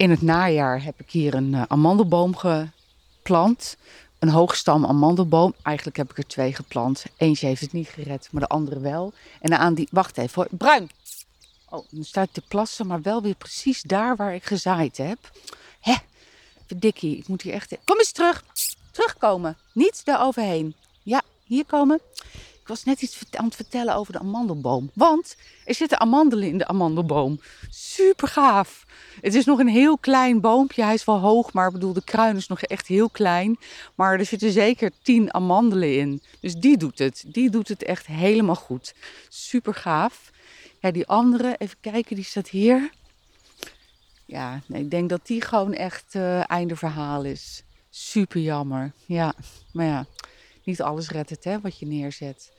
In het najaar heb ik hier een uh, amandelboom geplant. Een hoogstam amandelboom. Eigenlijk heb ik er twee geplant. Eentje heeft het niet gered, maar de andere wel. En aan die. Wacht even hoor. Bruin! Oh, dan staat te plassen, maar wel weer precies daar waar ik gezaaid heb. Hè? Verdikkie, ik moet hier echt. Kom eens terug! Terugkomen. Niet daar overheen. Ja, hier komen. Ik was net iets aan het vertellen over de amandelboom. Want er zitten amandelen in de amandelboom. Super gaaf. Het is nog een heel klein boompje. Hij is wel hoog, maar ik bedoel, de kruin is nog echt heel klein. Maar er zitten zeker tien amandelen in. Dus die doet het. Die doet het echt helemaal goed. Super gaaf. Ja, die andere, even kijken, die staat hier. Ja, nee, ik denk dat die gewoon echt uh, einde verhaal is. Super jammer. Ja, maar ja, niet alles redt het, hè, wat je neerzet.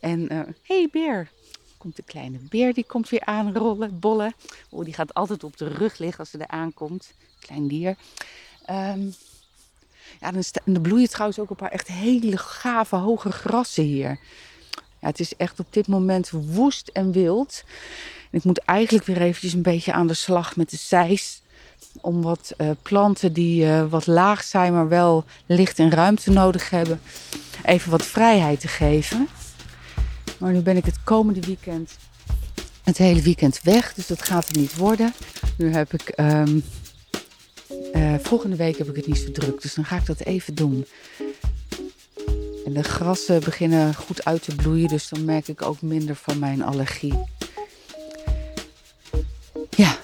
En, uh, hey beer. Komt de kleine beer, die komt weer aanrollen, bollen. Oh, die gaat altijd op de rug liggen als ze er aankomt. Klein dier. Um, ja, dan, dan bloeien trouwens ook een paar echt hele gave hoge grassen hier. Ja, het is echt op dit moment woest en wild. En ik moet eigenlijk weer eventjes een beetje aan de slag met de zeis. Om wat uh, planten die uh, wat laag zijn, maar wel licht en ruimte nodig hebben, even wat vrijheid te geven. Maar nu ben ik het komende weekend, het hele weekend weg. Dus dat gaat er niet worden. Nu heb ik, ehm, eh, volgende week heb ik het niet zo druk. Dus dan ga ik dat even doen. En de grassen beginnen goed uit te bloeien. Dus dan merk ik ook minder van mijn allergie. Ja.